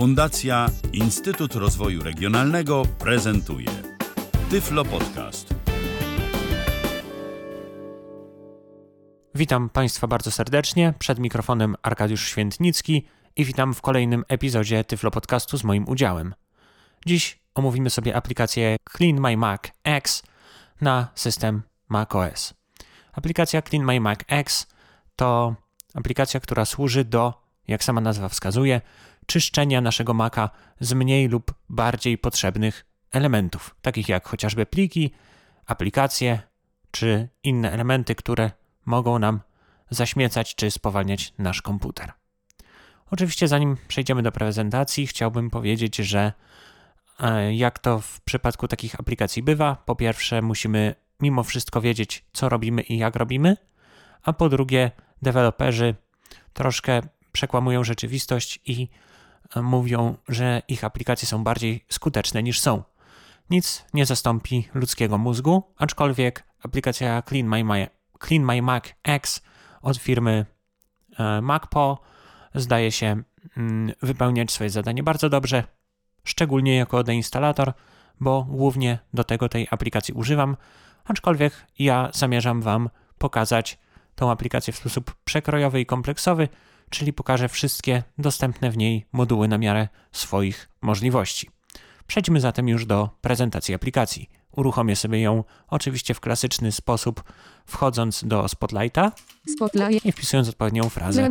Fundacja Instytut Rozwoju Regionalnego prezentuje Tyflo Podcast. Witam Państwa bardzo serdecznie. Przed mikrofonem Arkadiusz Świętnicki i witam w kolejnym epizodzie Tyflo Podcastu z moim udziałem. Dziś omówimy sobie aplikację Clean My Mac X na system macOS. Aplikacja Clean My Mac X to aplikacja, która służy do, jak sama nazwa wskazuje, czyszczenia naszego Maca z mniej lub bardziej potrzebnych elementów, takich jak chociażby pliki, aplikacje czy inne elementy, które mogą nam zaśmiecać czy spowalniać nasz komputer. Oczywiście, zanim przejdziemy do prezentacji, chciałbym powiedzieć, że e, jak to w przypadku takich aplikacji bywa, po pierwsze, musimy mimo wszystko wiedzieć, co robimy i jak robimy, a po drugie, deweloperzy troszkę przekłamują rzeczywistość i mówią, że ich aplikacje są bardziej skuteczne niż są. Nic nie zastąpi ludzkiego mózgu, aczkolwiek aplikacja Clean My, My, Clean My Mac X od firmy e, MacPo zdaje się mm, wypełniać swoje zadanie bardzo dobrze, szczególnie jako deinstalator, bo głównie do tego tej aplikacji używam, aczkolwiek ja zamierzam Wam pokazać tą aplikację w sposób przekrojowy i kompleksowy, czyli pokażę wszystkie dostępne w niej moduły na miarę swoich możliwości. Przejdźmy zatem już do prezentacji aplikacji. Uruchomię sobie ją oczywiście w klasyczny sposób, wchodząc do Spotlighta Spotlight. i wpisując odpowiednią frazę.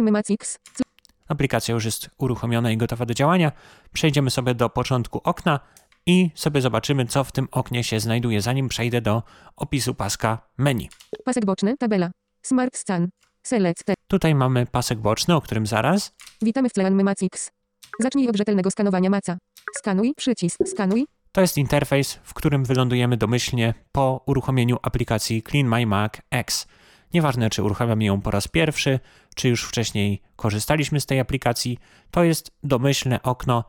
Aplikacja już jest uruchomiona i gotowa do działania. Przejdziemy sobie do początku okna i sobie zobaczymy, co w tym oknie się znajduje, zanim przejdę do opisu paska menu. Pasek boczny. Tabela. Smart Scan. Select. Tutaj mamy pasek boczny, o którym zaraz. Witamy w tle Macix. Zacznij od rzetelnego skanowania maca. Skanuj. Przycisk. Skanuj. To jest interfejs, w którym wylądujemy domyślnie po uruchomieniu aplikacji Clean My Mac X. Nieważne, czy uruchamiamy ją po raz pierwszy, czy już wcześniej korzystaliśmy z tej aplikacji, to jest domyślne okno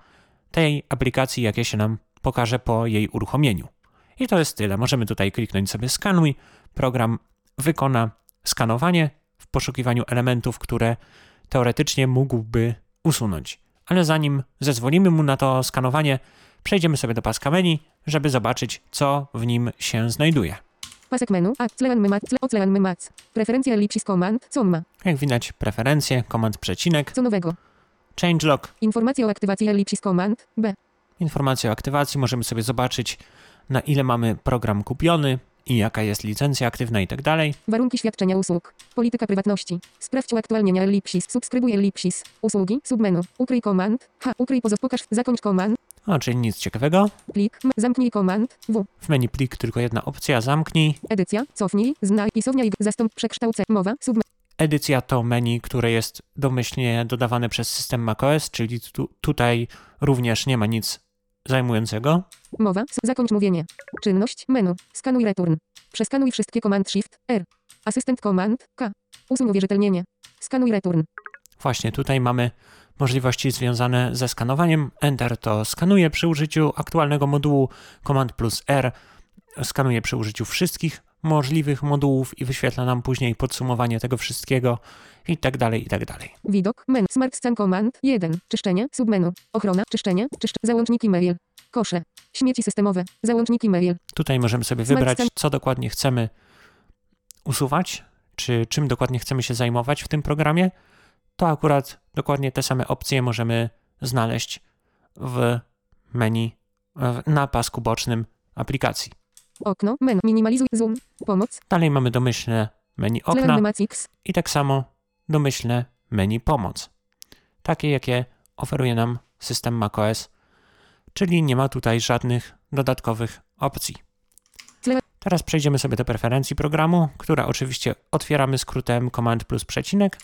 tej aplikacji, jakie się nam pokaże po jej uruchomieniu. I to jest tyle. Możemy tutaj kliknąć sobie skanuj. Program wykona skanowanie poszukiwaniu elementów, które teoretycznie mógłby usunąć. Ale zanim zezwolimy mu na to skanowanie, przejdziemy sobie do paska menu, żeby zobaczyć, co w nim się znajduje. Pasek menu. Mac. Preferencja ellipsis command. Co on ma? Jak widać, preferencje, komand przecinek, Co nowego? changelog, Informacja o aktywacji ellipsis command. B. informacje o aktywacji, możemy sobie zobaczyć, na ile mamy program kupiony i jaka jest licencja aktywna i tak dalej. Warunki świadczenia usług. Polityka prywatności. Sprawdź uaktualnienia ellipsis. Subskrybuj ellipsis. Usługi. Submenu. Ukryj komand. H. Ukryj pozost. Pokaż. Zakończ komand. O, czyli nic ciekawego. Plik. M. Zamknij komand. W. W menu plik tylko jedna opcja, zamknij. Edycja. Cofnij. Znaj. Pisownia i zastąp. Przekształcę. Mowa. Submenu. Edycja to menu, które jest domyślnie dodawane przez system macOS, czyli tu, tutaj również nie ma nic zajmującego. Mowa. Zakończ mówienie. Czynność. Menu. Skanuj return. Przeskanuj wszystkie Command Shift. R. Asystent Command. K. Usuń uwierzytelnienie. Skanuj return. Właśnie tutaj mamy możliwości związane ze skanowaniem. Enter to skanuje przy użyciu aktualnego modułu. Command plus R skanuje przy użyciu wszystkich możliwych modułów i wyświetla nam później podsumowanie tego wszystkiego i tak dalej, i tak dalej. Widok. Menu. Smart Scan Command. 1. Czyszczenie. Submenu. Ochrona. Czyszczenie. Czyszcz. Załączniki mail. Kosze. Śmieci systemowe. Załączniki mail. Tutaj możemy sobie Smart wybrać, scan- co dokładnie chcemy usuwać, czy czym dokładnie chcemy się zajmować w tym programie. To akurat dokładnie te same opcje możemy znaleźć w menu w- na pasku bocznym aplikacji. Okno. Menu. Minimalizuj. Zoom. Pomoc. Dalej mamy domyślne menu okna i tak samo domyślne menu pomoc. Takie, jakie oferuje nam system macOS, czyli nie ma tutaj żadnych dodatkowych opcji. Teraz przejdziemy sobie do preferencji programu, która oczywiście otwieramy skrótem Command plus przecinek.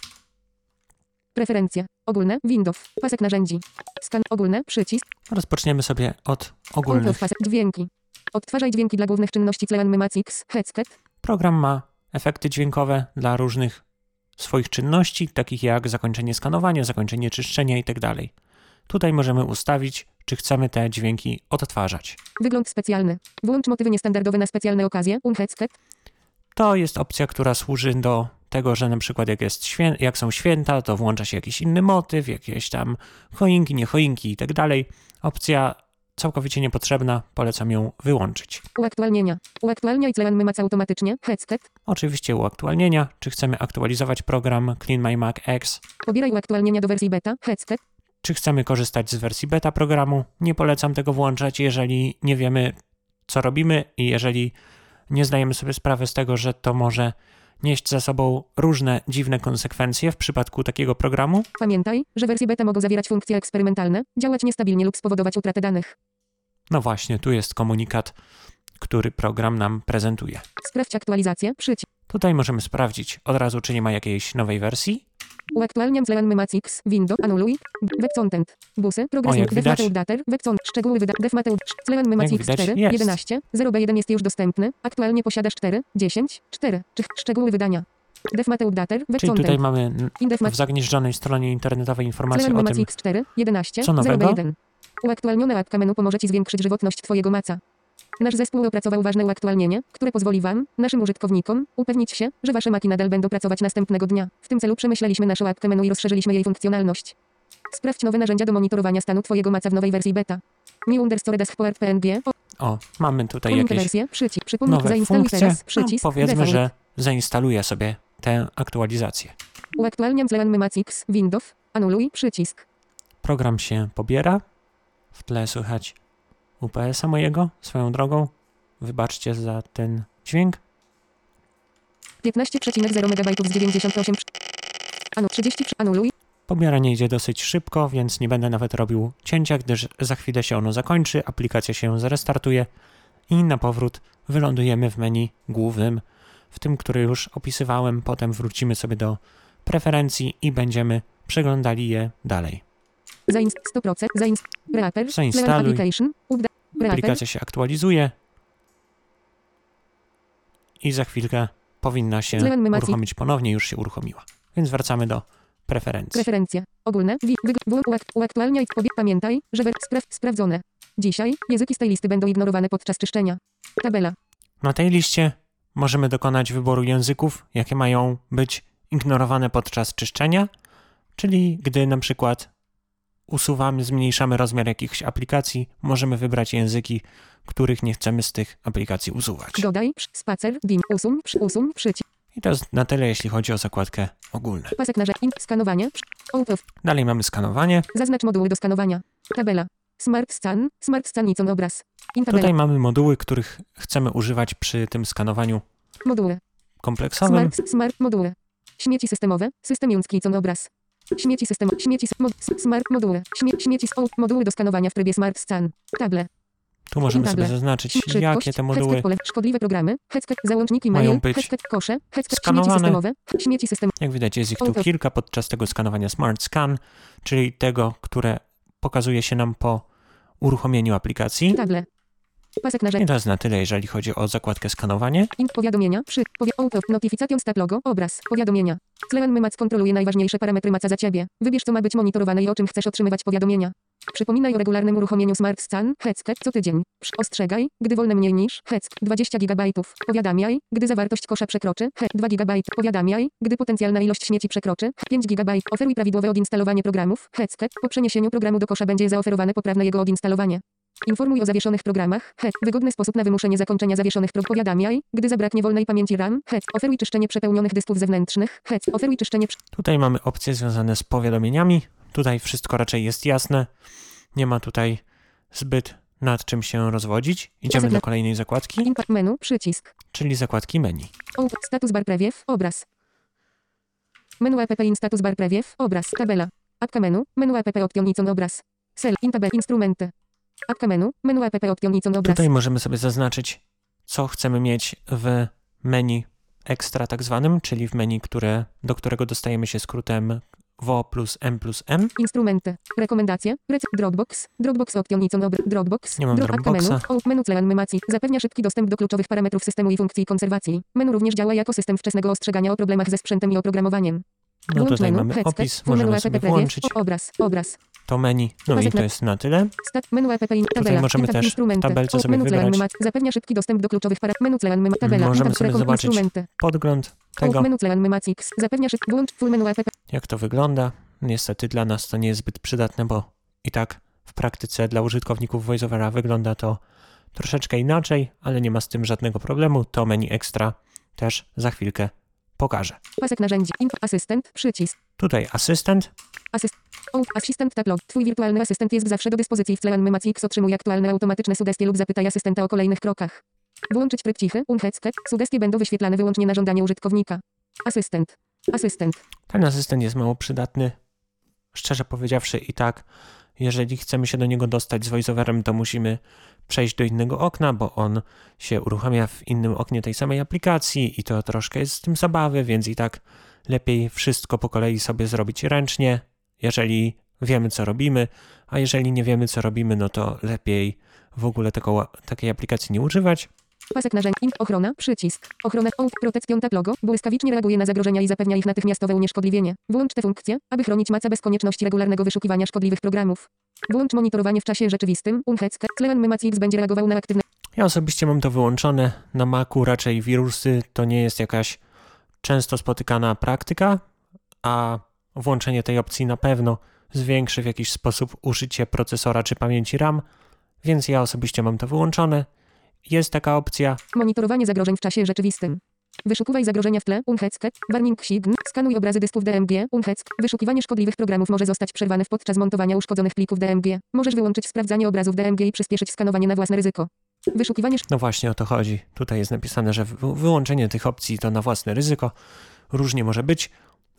Preferencje. Ogólne. Windows. Pasek narzędzi. Skan. Ogólne. Przycisk. Rozpoczniemy sobie od ogólnych. Dźwięki. Odtwarzaj dźwięki dla głównych czynności Tlelen Macix. Headset. Program ma efekty dźwiękowe dla różnych swoich czynności, takich jak zakończenie skanowania, zakończenie czyszczenia itd. Tutaj możemy ustawić, czy chcemy te dźwięki odtwarzać. Wygląd specjalny. Włącz motywy niestandardowe na specjalne okazje. Un headset. To jest opcja, która służy do tego, że na przykład jak, jest świę- jak są święta, to włącza się jakiś inny motyw, jakieś tam choinki, nie choinki i tak dalej. Opcja całkowicie niepotrzebna, polecam ją wyłączyć. Uaktualnienia. Uaktualniaj Clean Mac automatycznie. Headset. Oczywiście uaktualnienia, czy chcemy aktualizować program Clean My Mac X, Pobieraj uaktualnienia do wersji beta. Headset. czy chcemy korzystać z wersji beta programu. Nie polecam tego włączać, jeżeli nie wiemy, co robimy i jeżeli nie zdajemy sobie sprawy z tego, że to może nieść za sobą różne dziwne konsekwencje w przypadku takiego programu. Pamiętaj, że wersje beta mogą zawierać funkcje eksperymentalne, działać niestabilnie lub spowodować utratę danych. No właśnie, tu jest komunikat, który program nam prezentuje. Sprawdź aktualizację. Przycisk. Tutaj możemy sprawdzić od razu, czy nie ma jakiejś nowej wersji. Uaktualniam Clean Mac X. Window. Anuluj. Web content. Busy. Progress. jak Def widać- Mateu Dater. Web content. Szczegóły wyda. Def Mateu. Clean Mac Jak X widać, 4. jest. 11. 0B1 jest już dostępny. Aktualnie posiadasz 4. 10. 4. Czy szczegóły wydania. Def Mateu Dater. Web Czyli tutaj content. mamy n- Indef w zagnieżdżonej stronie internetowej informacje o tym, X4. 11. co nowego? 0B1. Uaktualniona apka menu pomoże Ci zwiększyć żywotność Twojego maca. Nasz zespół opracował ważne uaktualnienie, które pozwoli Wam, naszym użytkownikom, upewnić się, że Wasze maki nadal będą pracować następnego dnia. W tym celu przemyśleliśmy naszą apkę menu i rozszerzyliśmy jej funkcjonalność. Sprawdź nowe narzędzia do monitorowania stanu Twojego maca w nowej wersji beta. New Understored as PNG. O, mamy tutaj jakieś wersję, przycisk, przypomnij, nowe zainstaluj funkcje. teraz, No, przycisk, powiedzmy, default. że zainstaluję sobie tę aktualizację. Uaktualniam Clean Mac X, Windows, anuluj, przycisk. Program się pobiera. W tle słychać UPS-a mojego, swoją drogą. Wybaczcie za ten dźwięk. 15,0 MB z 98. Anu 30, anuluj, Pobieranie idzie dosyć szybko, więc nie będę nawet robił cięcia, gdyż za chwilę się ono zakończy, aplikacja się zrestartuje i na powrót wylądujemy w menu głównym, w tym, który już opisywałem. Potem wrócimy sobie do preferencji i będziemy przeglądali je dalej. Zainst 100%, zainst, Reaper, Application, Aplikacja się aktualizuje i za chwilkę powinna się uruchomić ponownie, już się uruchomiła. Więc wracamy do preferencji. Preferencje. Ogólne. Uaktualniaj. Pamiętaj, że spraw, sprawdzone. Dzisiaj języki z tej listy będą ignorowane podczas czyszczenia. Tabela. Na tej liście możemy dokonać wyboru języków, jakie mają być ignorowane podczas czyszczenia, czyli gdy na przykład usuwamy, zmniejszamy rozmiar jakichś aplikacji, możemy wybrać języki, których nie chcemy z tych aplikacji usuwać. Dodaj. Spacer. Dim. Usuń. Usuń. Przycisk. I to jest na tyle, jeśli chodzi o zakładkę ogólne. Pasek narzędzi. Skanowanie. Psz, out of. Dalej mamy skanowanie. Zaznacz moduły do skanowania. Tabela. Smart Scan. Smart Scan Icon obraz. Tutaj mamy moduły, których chcemy używać przy tym skanowaniu Moduły. kompleksowym. Smart, smart moduły. Śmieci systemowe. System Icon obraz. Śmieci system. Śmieci. Mod, smart moduły. Śmie, śmieci. o, Moduły do skanowania w trybie Smart Scan. Table. Tu możemy Table. sobie zaznaczyć, Szybkość, jakie te moduły pole, szkodliwe programy, headset, załączniki mają mail, być headset, kosze, headset, skanowane. śmieci systemowe, śmieci system, Jak widać, jest ich tu kilka podczas tego skanowania Smart Scan, czyli tego, które pokazuje się nam po uruchomieniu aplikacji. table. Pasek I narzędzi, to jest na tyle, jeżeli chodzi o zakładkę skanowanie. ink, powiadomienia, przy, powie, auto, notification stat logo, obraz, powiadomienia. Clean Mac kontroluje najważniejsze parametry maca za Ciebie. Wybierz, co ma być monitorowane i o czym chcesz otrzymywać powiadomienia. Przypominaj o regularnym uruchomieniu Smart Scan, headset, co tydzień. Ostrzegaj, gdy wolne mniej niż, headset, 20 GB. Powiadamiaj, gdy zawartość kosza przekroczy, he, 2 GB. Powiadamiaj, gdy potencjalna ilość śmieci przekroczy, 5 GB. Oferuj prawidłowe odinstalowanie programów, headset, po przeniesieniu programu do kosza będzie zaoferowane poprawne jego odinstalowanie. Informuj o zawieszonych programach. HEC. Wygodny sposób na wymuszenie zakończenia zawieszonych programów. Powiadamiaj, gdy zabraknie wolnej pamięci RAM. HEC. Oferuj czyszczenie przepełnionych dysków zewnętrznych. HEC. Oferuj czyszczenie Tutaj mamy opcje związane z powiadomieniami. Tutaj wszystko raczej jest jasne. Nie ma tutaj zbyt nad czym się rozwodzić. Idziemy do kolejnej zakładki, menu. Przycisk. czyli zakładki menu. O, status bar preview. Obraz. Menu app in status bar preview. Obraz. Tabela. Apka menu. Menu app option icon obraz. Cell. In tabel. Instrumenty. Apka menu. Menu app option icon obraz. Tutaj możemy sobie zaznaczyć, co chcemy mieć w menu ekstra tak zwanym, czyli w menu, które, do którego dostajemy się skrótem WO plus M plus M. Instrumenty. Rekomendacje. Dropbox. Dropbox option icon obr- Dropbox. Nie mam Drop- apka menu. Dropboxa. O, menu Clean Memacji. Zapewnia szybki dostęp do kluczowych parametrów systemu i funkcji konserwacji. Menu również działa jako system wczesnego ostrzegania o problemach ze sprzętem i oprogramowaniem. No Włącz tutaj menu, mamy headset, opis, menu możemy app sobie włączyć. obraz, obraz. To menu. No i to jest na tyle. Tabela. możemy też w tabelce sobie wybrać. Zapewnia szybki dostęp do kluczowych para. Menu tabela. Możemy sobie zobaczyć. Podgląd tego, zapewnia szybki włącz full menu jak to wygląda. Niestety dla nas to nie jest zbyt przydatne, bo i tak w praktyce dla użytkowników VoiceOvera wygląda to troszeczkę inaczej, ale nie ma z tym żadnego problemu. To menu ekstra też za chwilkę pokażę. Pasek narzędzi. Inf asystent. Przycisk. Tutaj asystent, Asystent tab log. Twój wirtualny asystent jest zawsze do dyspozycji w tle Mac X otrzymuje aktualne automatyczne sugestie lub zapytaj asystenta o kolejnych krokach. Włączyć tryb cichy. Unhetzke. Sugestie będą wyświetlane wyłącznie na żądanie użytkownika. Asystent. Asystent. Ten asystent jest mało przydatny. Szczerze powiedziawszy, i tak, jeżeli chcemy się do niego dostać z voiceoverem, to musimy przejść do innego okna, bo on się uruchamia w innym oknie tej samej aplikacji i to troszkę jest z tym zabawy, więc i tak lepiej wszystko po kolei sobie zrobić ręcznie, jeżeli wiemy, co robimy, a jeżeli nie wiemy, co robimy, no to lepiej w ogóle tego, takiej aplikacji nie używać. Pasek narzędzi. Ochrona. Przycisk. Ochrona. O, protekcjon tab logo. Błyskawicznie reaguje na zagrożenia i zapewnia ich natychmiastowe unieszkodliwienie. Włącz tę funkcję, aby chronić maca bez konieczności regularnego wyszukiwania szkodliwych programów. Włącz monitorowanie w czasie rzeczywistym. Unhetzke. Clean Mac X będzie reagował na aktywne Ja osobiście mam to wyłączone. Na Macu raczej wirusy to nie jest jakaś często spotykana praktyka, a włączenie tej opcji na pewno zwiększy w jakiś sposób użycie procesora czy pamięci RAM, więc ja osobiście mam to wyłączone. Jest taka opcja, Monitorowanie zagrożeń w czasie rzeczywistym. Wyszukuwaj zagrożenia w tle. Unhetzke. Warning Sign. Skanuj obrazy dysków DMG. Unhetzke. Wyszukiwanie szkodliwych programów może zostać przerwane podczas montowania uszkodzonych plików DMG. Możesz wyłączyć sprawdzanie obrazów DMG i przyspieszyć skanowanie na własne ryzyko. Wyszukiwanie no właśnie o to chodzi. Tutaj jest napisane, że wy- wyłączenie tych opcji to na własne ryzyko. Różnie może być.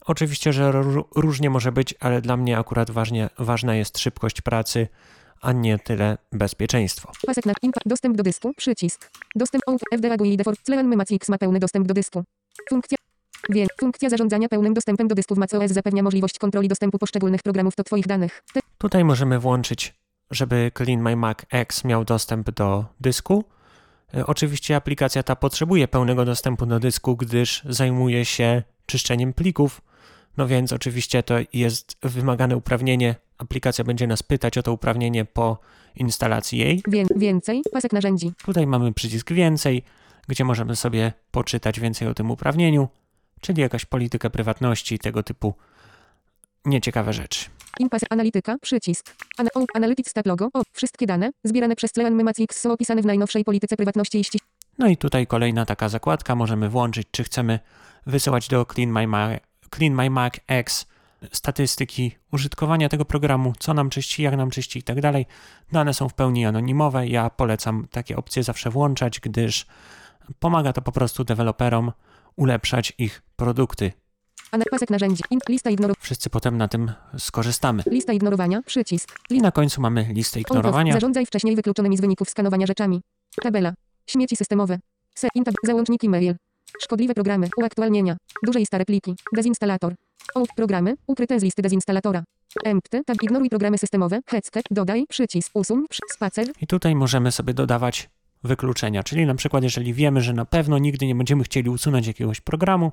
Oczywiście, że ró- różnie może być, ale dla mnie akurat ważnie, ważna jest szybkość pracy, a nie tyle bezpieczeństwo. Pasek na impa. Dostęp do dysku. Przycisk. Dostęp OUT FDA GUI default. X ma pełny dostęp do dysku. Funkcja. Wie. Funkcja zarządzania pełnym dostępem do dysku w macOS zapewnia możliwość kontroli dostępu poszczególnych programów do Twoich danych. Te Tutaj możemy włączyć, żeby Clean My Mac X miał dostęp do dysku. E, Oczywiście aplikacja ta potrzebuje pełnego dostępu do dysku, gdyż zajmuje się czyszczeniem plików. No więc oczywiście to jest wymagane uprawnienie. Aplikacja będzie nas pytać o to uprawnienie po instalacji jej. Więcej. Pasek narzędzi. Tutaj mamy przycisk więcej, gdzie możemy sobie poczytać więcej o tym uprawnieniu, czyli jakaś politykę prywatności, tego typu nieciekawe rzeczy. Impas Analityka. Przycisk. Ana, o, Analytics tab logo. O, wszystkie dane zbierane przez Clean Mac X są opisane w najnowszej polityce prywatności i ściśle. No i tutaj kolejna taka zakładka, możemy włączyć, czy chcemy wysyłać do Clean My, Ma- Clean My Mac X statystyki użytkowania tego programu, co nam czyści, jak nam czyści i tak dalej. Dane są w pełni anonimowe. Ja polecam takie opcje zawsze włączać, gdyż pomaga to po prostu deweloperom ulepszać ich produkty. Pasek narzędzi. Lista, ignoro, Wszyscy potem na tym skorzystamy. lista ignorowania. Przycisk. I na końcu mamy listę ignorowania. Zarządzaj wcześniej wykluczonymi z wyników skanowania rzeczami. Tabela. Śmieci systemowe. Se, intab, załącznik e-mail. Szkodliwe programy. Uaktualnienia. Duże i stare pliki. Dezinstalator. Out programy. Ukryte z listy dezinstalatora. Empty. Tab ignoruj programy systemowe. Hecke. Dodaj. Przycisk. Usuń. Spacer. I tutaj możemy sobie dodawać wykluczenia, czyli na przykład jeżeli wiemy, że na pewno nigdy nie będziemy chcieli usunąć jakiegoś programu,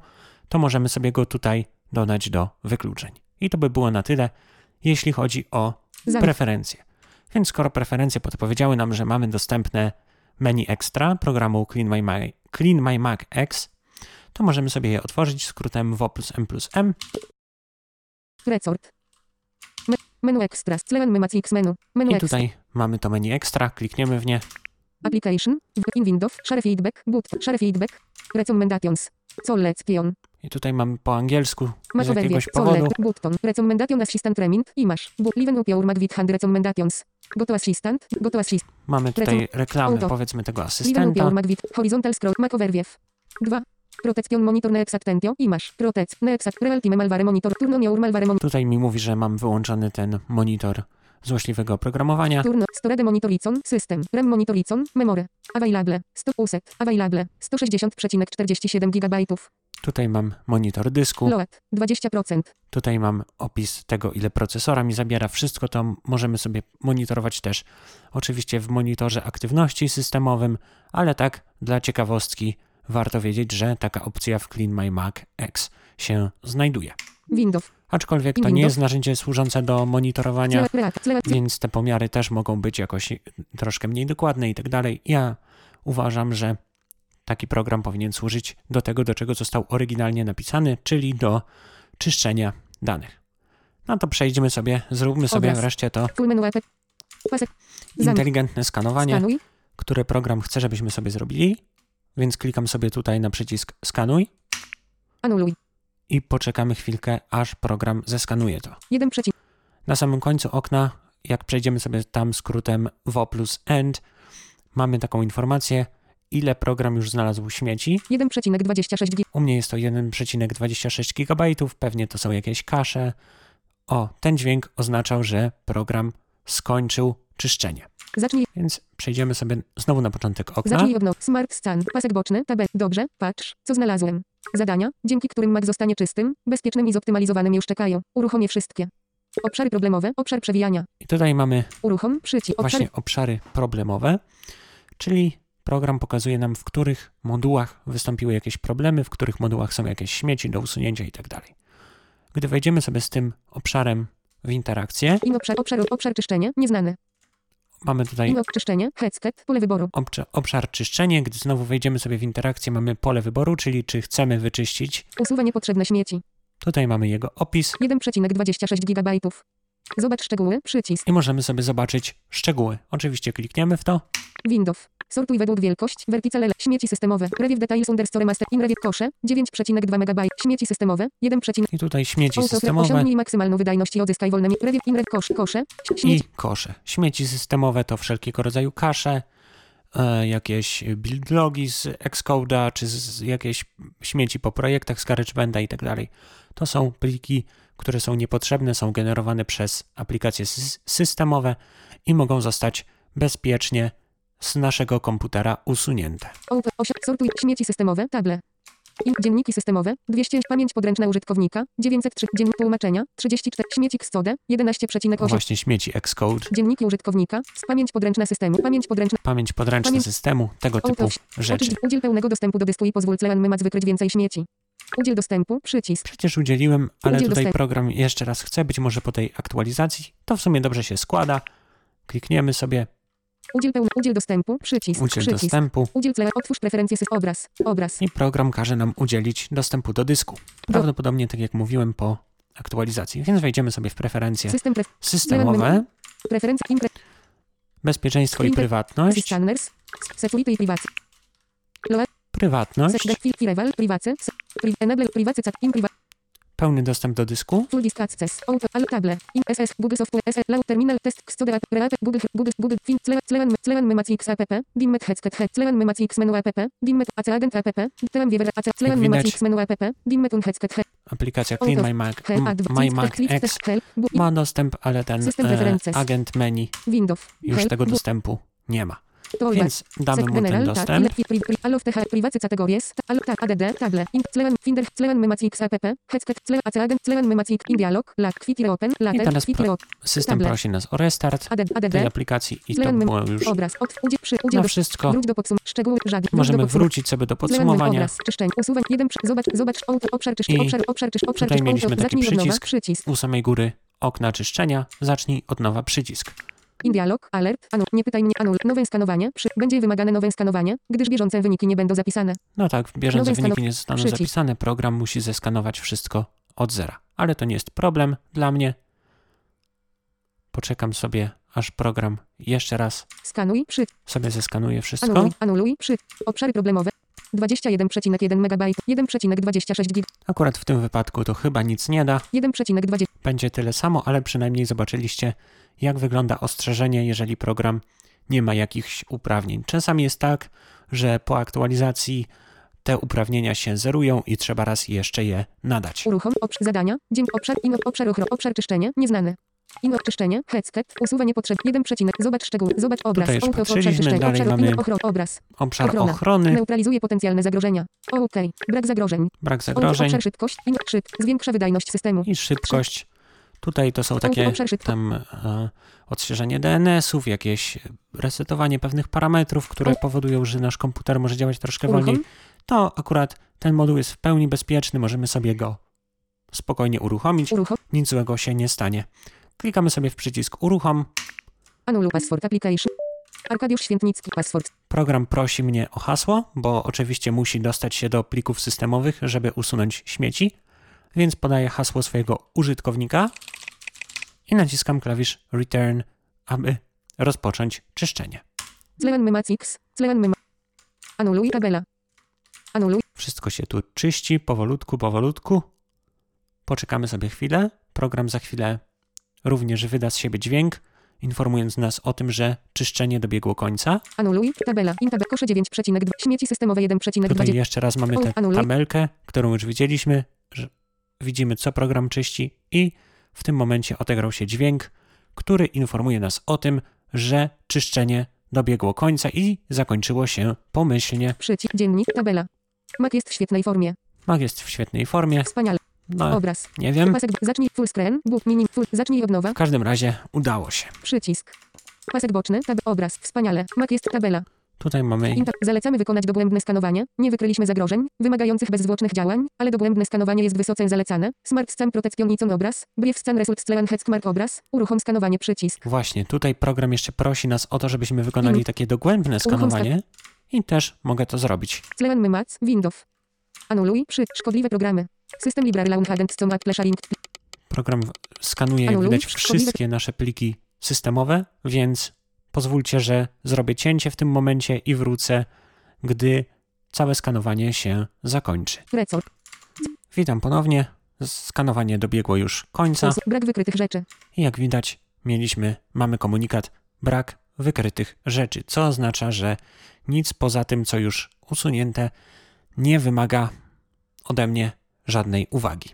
to możemy sobie go tutaj dodać do wykluczeń. I to by było na tyle, jeśli chodzi o preferencje. Więc skoro preferencje podpowiedziały nam, że mamy dostępne menu extra programu Clean My, My, Clean My Mac X, to możemy sobie je otworzyć skrótem W plus M plus M. Resort. Me, menu extras. Menu. Menu I tutaj mamy to menu extra, klikniemy w nie. Application. In Windows. Share feedback. Boot. Share feedback. Recommendations. Selection. I tutaj mamy po angielsku z Masz jakiegoś overview. powodu. Button. Recommendation assistant remint. Imasz. Bu- Liven up your Mac with hand recommendations. Go to assistant. Go to assist. Mamy tutaj reklamy, powiedzmy, tego asystenta. horizontal scroll. Mac overview. 2. Protection monitor next attentio. Imasz. Protect. Next at real time malware monitor. Turno your malware monitor. Tutaj mi mówi, że mam wyłączony ten monitor złośliwego oprogramowania. Turno. Storage monitoricon. System. RAM monitoricon. Memory. Available. 100 uset. Available. 160,47 GB. Tutaj mam monitor dysku. Load. 20%. Tutaj mam opis tego, ile procesora mi zabiera. Wszystko to możemy sobie monitorować też oczywiście w monitorze aktywności systemowym, ale tak dla ciekawostki warto wiedzieć, że taka opcja w Clean My Mac X się znajduje. Windows. Aczkolwiek to nie jest narzędzie służące do monitorowania, więc te pomiary też mogą być jakoś troszkę mniej dokładne i tak dalej. Ja uważam, że taki program powinien służyć do tego, do czego został oryginalnie napisany, czyli do czyszczenia danych. No to przejdziemy sobie, zróbmy sobie Obraz. wreszcie to inteligentne skanowanie, skanuj, które program chce, żebyśmy sobie zrobili. Więc klikam sobie tutaj na przycisk skanuj anuluj, i poczekamy chwilkę, aż program zeskanuje to. jeden przecinek, Na samym końcu okna, jak przejdziemy sobie tam skrótem WO plus END, mamy taką informację, ile program już znalazł śmieci. 1,26 GB, U mnie jest to 1,26 GB, pewnie to są jakieś kasze. O, ten dźwięk oznaczał, że program skończył czyszczenie. zacznij, Więc przejdziemy sobie znowu na początek okna. zacznij od now, smart scan, pasek boczny, tabel, dobrze, patrz, co znalazłem. Zadania, dzięki którym Mac zostanie czystym, bezpiecznym i zoptymalizowanym już czekają. Uruchomię wszystkie. Obszary problemowe, obszar przewijania. I tutaj mamy Uruchom, przycisk, obszary, właśnie obszary problemowe, czyli program pokazuje nam, w których modułach wystąpiły jakieś problemy, w których modułach są jakieś śmieci do usunięcia i tak. Gdy wejdziemy sobie z tym obszarem w interakcję, in obszar, obszar, obszar czyszczenie, nieznany. mamy tutaj In czyszczenie, headset, pole wyboru. obszar, obszar czyszczenie. Gdy znowu wejdziemy sobie w interakcję, mamy pole wyboru, czyli czy chcemy wyczyścić. Usuwa niepotrzebne śmieci. Tutaj mamy jego opis 1,26 GB. Zobacz szczegóły, przycisk. i możemy sobie zobaczyć szczegóły. Oczywiście klikniemy w to Windows. Sortuj według wielkość, vertical L, śmieci systemowe, review details under store master, in review kosze, 9,2 MB, śmieci systemowe, 1, i tutaj śmieci Auto- systemowe osiągnij maksymalną wydajność i odzyskaj wolne review, in review kosz, kosze, i śmieci, kosze. Śmieci systemowe to wszelkiego rodzaju kasze, e, jakieś build logi z Xcode'a, czy z jakieś śmieci po projektach z GarageBanda i tak dalej. To są pliki, które są niepotrzebne, są generowane przez aplikacje sys- systemowe i mogą zostać bezpiecznie z naszego komputera usunięte. sortuj, śmieci systemowe, table. Dzienniki systemowe, 200, pamięć podręczna użytkownika, 903, dziennik tłumaczenia, 34, śmieci Xcode, 11,8, Właśnie śmieci Xcode, dzienniki użytkownika, pamięć podręczna systemu, pamięć podręczna, pamięć podręczna Pamięć- systemu, tego typu rzeczy. udziel pełnego dostępu do dysku i pozwól Clean Mymac wykryć więcej śmieci. Udziel dostępu, przycisk, Przecież udzieliłem, ale Udziel tutaj dostępu. program jeszcze raz chce, być może po tej aktualizacji. To w sumie dobrze się składa. Klikniemy sobie udziel udziel dostępu, przycisk, udziel przycisk. dostępu Udziel Clean, otwórz preferencje obraz, obraz. i program każe nam udzielić dostępu do dysku. Prawdopodobnie, tak jak mówiłem, po aktualizacji. Więc wejdziemy sobie w preferencje System pref, systemowe, preferencje, impre, bezpieczeństwo i prywatność. security i privacy. Prywatność, privacy, pri, enable, privacy, cat, in, priva, pełny dostęp do dysku, full disk access, auto, al, table, in, ss, google software, ss, loud terminal, test, google, google, google, fin, clean, clean, app, dimmet, headset, head, clean, mymac, x, menu, app, dimmet, ac, agent, app, clean, wiewer, ac, clean, mymac, widać- x, menu, app, dimmet, un, headset, head, aplicacja Out Clean My Mac, head, M- adv, My Mac X ma dostęp, ale ten e, agent menu już tego dostępu nie ma. Więc damy mu ten tak, dostęp. hi- privacy categories, tak, add, table, finder, app, headset, in, dialog, open, later, teraz System prosi nas o restart add, tej aplikacji i to było już Obraz, od, udziel, przy, na wszystko. wróć do podsum, szczegóły, Możemy wrócić sobie do podsumowania. Obraz, czyszczeń, usuwań, jeden, zobacz, zobacz, obszar, I obszar, obszar, obszar, tutaj mieliśmy taki przycisk, U samej góry okna czyszczenia. Zacznij od nowa przycisk. In dialog, alert, anul, nie pytaj mnie, anul, nowe skanowanie, przy, będzie wymagane nowe skanowanie, gdyż bieżące wyniki nie będą zapisane. No tak, bieżące Nowe wyniki nie zostaną przycisk. zapisane. Program musi zeskanować wszystko od zera. Ale to nie jest problem dla mnie. Poczekam sobie, aż program jeszcze raz Skanuj, przy, sobie zeskanuje wszystko. anuluj, anuluj, przy, obszary problemowe, 21,1 MB, 1,26 GB, Akurat w tym wypadku to chyba nic nie da. 1,20, Będzie tyle samo, ale przynajmniej zobaczyliście, jak wygląda ostrzeżenie, jeżeli program nie ma jakichś uprawnień. Czasami jest tak, że po aktualizacji te uprawnienia się zerują i trzeba raz jeszcze je nadać. uruchom, obsz, zadania, dzień, obszar, in, obszar, ochro, obszar czyszczenie, nieznany. Inno czyszczenie, headset, usuwa niepotrzeb, 1 przecinek, zobacz szczegóły, zobacz obraz, Tutaj już obszar czyszczenia, dalej obszar, mamy- obraz, Obszar Ochrona. ochrony, neutralizuje potencjalne zagrożenia. OK, brak zagrożeń. brak zagrożeń obszar szybkość, inno, szyb, zwiększa wydajność systemu. i szybkość. Tutaj to są takie tam e, odświeżenie DNS-ów, jakieś resetowanie pewnych parametrów, które powodują, że nasz komputer może działać troszkę wolniej. To akurat ten moduł jest w pełni bezpieczny, możemy sobie go spokojnie uruchomić. Uruchom. Nic złego się nie stanie. Klikamy sobie w przycisk uruchom. Anuluj password application. Arkadiusz Świętnicki. Password. Program prosi mnie o hasło, bo oczywiście musi dostać się do plików systemowych, żeby usunąć śmieci, więc podaję hasło swojego użytkownika naciskam klawisz Return, aby rozpocząć czyszczenie. Anuluj tabela. Anuluj. Wszystko się tu czyści powolutku, powolutku. Poczekamy sobie chwilę. Program za chwilę również wyda z siebie dźwięk, informując nas o tym, że czyszczenie dobiegło końca. Anuluj. Tabela. Intab. Kosze 9,2. Śmieci systemowe 1,2. Tutaj jeszcze raz mamy tę tabelkę, którą już widzieliśmy, że widzimy co program czyści i w tym momencie odegrał się dźwięk, który informuje nas o tym, że czyszczenie dobiegło końca i zakończyło się pomyślnie. Przycisk. Dziennik. Tabela. Mac jest w świetnej formie. Mac jest w świetnej formie. Wspaniale. No, Obraz. nie wiem. Pasek. Zacznij. Full screen. Book mini. Full. Zacznij od nowa. W każdym razie udało się. Przycisk. Pasek boczny. Tab. Obraz. Wspaniale. Mac jest tabela. Tutaj mamy. Zalecamy wykonać dogłębne skanowanie. Nie wykryliśmy zagrożeń wymagających bezzwłocznych działań, ale dogłębne skanowanie jest wysoce zalecane. Smart Scan Protection obraz. Brief Scan Results Clean Head Mark obraz. Uruchom skanowanie przycisk. Właśnie, tutaj program jeszcze prosi nas o to, żebyśmy wykonali Minut. takie dogłębne skanowanie i też mogę to zrobić. Clean Mymac. Windows. Anuluj. Przy. Szkodliwe programy. System Library Launch Agent Sharing. Program skanuje, jak widać, wszystkie nasze pliki systemowe, więc pozwólcie, że zrobię cięcie w tym momencie i wrócę, gdy całe skanowanie się zakończy. Witam ponownie. Skanowanie dobiegło już końca Brak wykrytych rzeczy. i jak widać, mieliśmy, mamy komunikat brak wykrytych rzeczy, co oznacza, że nic poza tym, co już usunięte, nie wymaga ode mnie żadnej uwagi.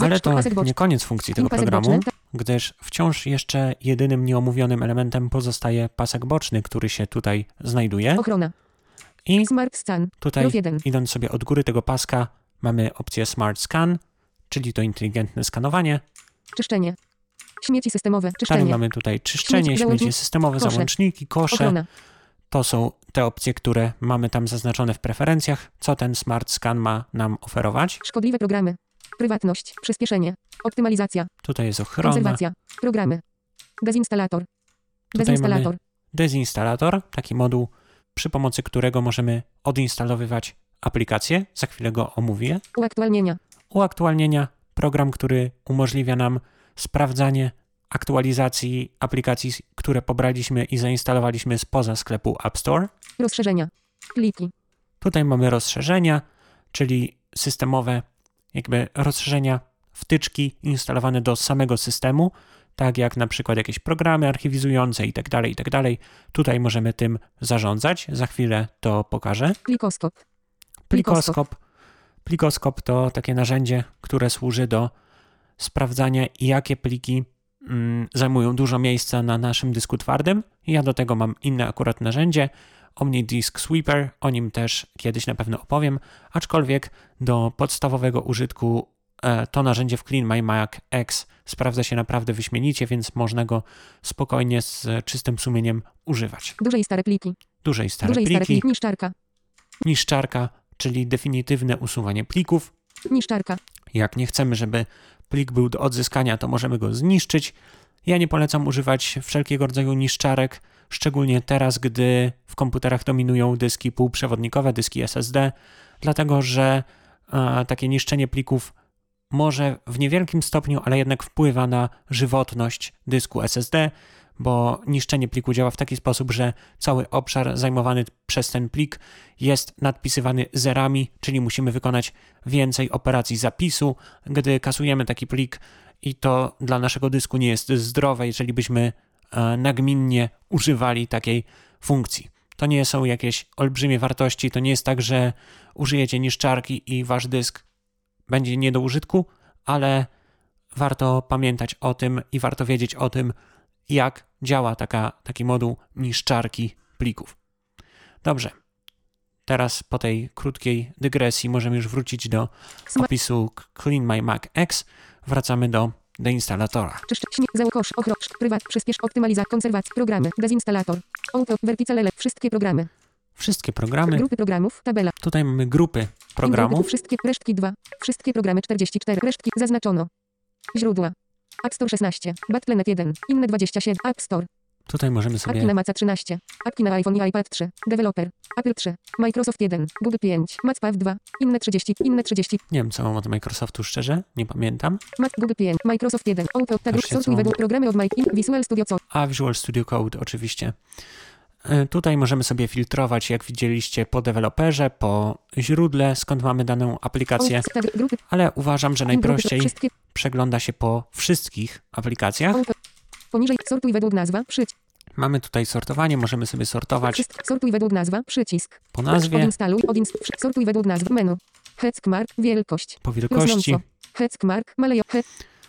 Ale to nie koniec funkcji tego programu, gdyż wciąż jeszcze jedynym nieomówionym elementem pozostaje pasek boczny, który się tutaj znajduje. Ochrona. I Smart Scan. tutaj, Rów 1. idąc sobie od góry tego paska, mamy opcję Smart Scan, czyli to inteligentne skanowanie. Czyszczenie. Śmieci systemowe. Dalej Czyszczenie. mamy tutaj czyszczenie, Śmieci, śmieci systemowe, kosze. załączniki, kosze. Ochrona. To są te opcje, które mamy tam zaznaczone w preferencjach. Co ten Smart Scan ma nam oferować? Szkodliwe programy. Prywatność. Przyspieszenie. Optymalizacja. Tutaj jest ochrona, Konserwacja. Programy. Dezinstalator. Dezinstalator. dezinstalator, taki moduł, przy pomocy którego możemy odinstalowywać aplikację. Za chwilę go omówię. Uaktualnienia. Uaktualnienia, program, który umożliwia nam sprawdzanie aktualizacji aplikacji, które pobraliśmy i zainstalowaliśmy spoza sklepu App Store. Rozszerzenia. Pliki. Tutaj mamy rozszerzenia, czyli systemowe, jakby rozszerzenia, wtyczki instalowane do samego systemu, tak jak na przykład jakieś programy archiwizujące i tak dalej, i tak. Tutaj możemy tym zarządzać. Za chwilę to pokażę. Plikoskop. Plikoskop. Plikoskop to takie narzędzie, które służy do sprawdzania, jakie pliki mm, zajmują dużo miejsca na naszym dysku twardym. Ja do tego mam inne akurat narzędzie, Omni Disk Sweeper, o nim też kiedyś na pewno opowiem, aczkolwiek do podstawowego użytku e, to narzędzie w Clean My Mac X sprawdza się naprawdę wyśmienicie, więc można go spokojnie z czystym sumieniem używać. Duże i stare pliki. Duże i stare Duże i stare pliki, pliki. Niszczarka. niszczarka, czyli definitywne usuwanie plików. Niszczarka. Jak nie chcemy, żeby plik był do odzyskania, to możemy go zniszczyć. Ja nie polecam używać wszelkiego rodzaju niszczarek, szczególnie teraz, gdy w komputerach dominują dyski półprzewodnikowe, dyski SSD, dlatego że e, takie niszczenie plików może w niewielkim stopniu, ale jednak wpływa na żywotność dysku SSD, bo niszczenie pliku działa w taki sposób, że cały obszar zajmowany przez ten plik jest nadpisywany zerami, czyli musimy wykonać więcej operacji zapisu, gdy kasujemy taki plik i to dla naszego dysku nie jest zdrowe, jeżeli byśmy nagminnie używali takiej funkcji. To nie są jakieś olbrzymie wartości, to nie jest tak, że użyjecie niszczarki i wasz dysk będzie nie do użytku, ale warto pamiętać o tym i warto wiedzieć o tym, jak działa taka, taki moduł niszczarki plików. Dobrze. Teraz po tej krótkiej dygresji możemy już wrócić do opisu Clean My Mac X. Wracamy do deinstalatora. Czyszcz. Śmie. Załokosz. Ochrosz. Prywat. Przyspiesz. Optymalizacja. Konserwacja. Programy. Dezinstalator. Auto. Verticale. Wszystkie programy. Wszystkie programy. Grupy programów. Tabela. Tutaj mamy grupy programów. Wszystkie resztki 2. Wszystkie programy 44. Resztki zaznaczono. Źródła. App Store 16. Battle.net 1. Inne 27. App Store. Tutaj możemy Apki sobie na Maca 13. Apki na iPhone i iPad 3. Developer. Apple 3. Microsoft 1. Google 5. MacPav 2. Inne 30. Inne 30. Nie wiem, co mam od Microsoftu szczerze, nie pamiętam. Mac Google 5. Microsoft 1. Auto. Tag. Też się Sortuj co- według programy od Mike. Visual Studio Co. A Visual Studio Code oczywiście. E, Tutaj możemy sobie filtrować, jak widzieliście, po deweloperze, po źródle, skąd mamy daną aplikację, ale uważam, że najprościej przegląda się po wszystkich aplikacjach. Poniżej. Sortuj według nazwa. Przycisk. Mamy tutaj sortowanie, możemy sobie sortować. Sortuj według nazwa. Przycisk. po nazwie, Odinstaluj. Odinst. Sortuj według nazwy. Menu. Heckmark. Wielkość. po wielkości. Heckmark. Malejo. He.